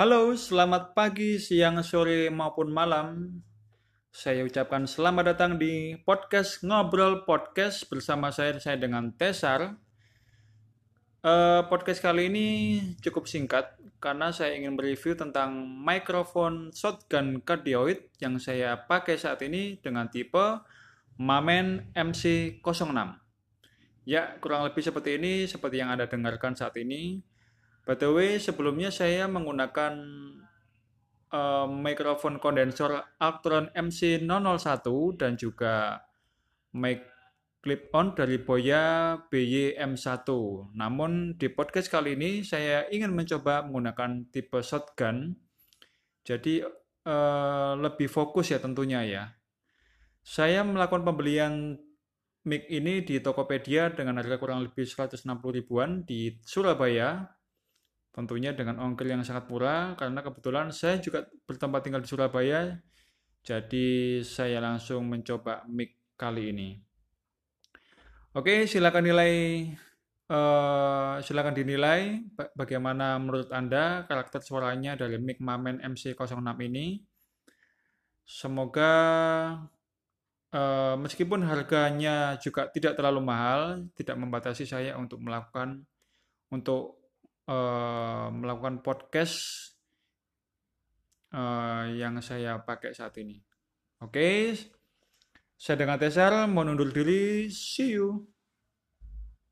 Halo, selamat pagi, siang, sore, maupun malam. Saya ucapkan selamat datang di podcast Ngobrol Podcast bersama saya, saya dengan Tesar. Uh, podcast kali ini cukup singkat karena saya ingin mereview tentang mikrofon shotgun cardioid yang saya pakai saat ini dengan tipe Mamen MC06. Ya, kurang lebih seperti ini, seperti yang Anda dengarkan saat ini. Way, sebelumnya saya menggunakan uh, mikrofon kondensor Actron MC001 dan juga mic clip-on dari Boya BY-M1. Namun di podcast kali ini saya ingin mencoba menggunakan tipe shotgun. Jadi uh, lebih fokus ya tentunya ya. Saya melakukan pembelian mic ini di Tokopedia dengan harga kurang lebih 160 ribuan di Surabaya Tentunya dengan ongkir yang sangat murah karena kebetulan saya juga bertempat tinggal di Surabaya. Jadi saya langsung mencoba mic kali ini. Oke, silakan nilai uh, silakan dinilai bagaimana menurut Anda karakter suaranya dari mic Mamen MC06 ini. Semoga uh, meskipun harganya juga tidak terlalu mahal, tidak membatasi saya untuk melakukan untuk uh, melakukan podcast uh, yang saya pakai saat ini. Oke, okay. saya dengan Tesar mau undur diri. See you.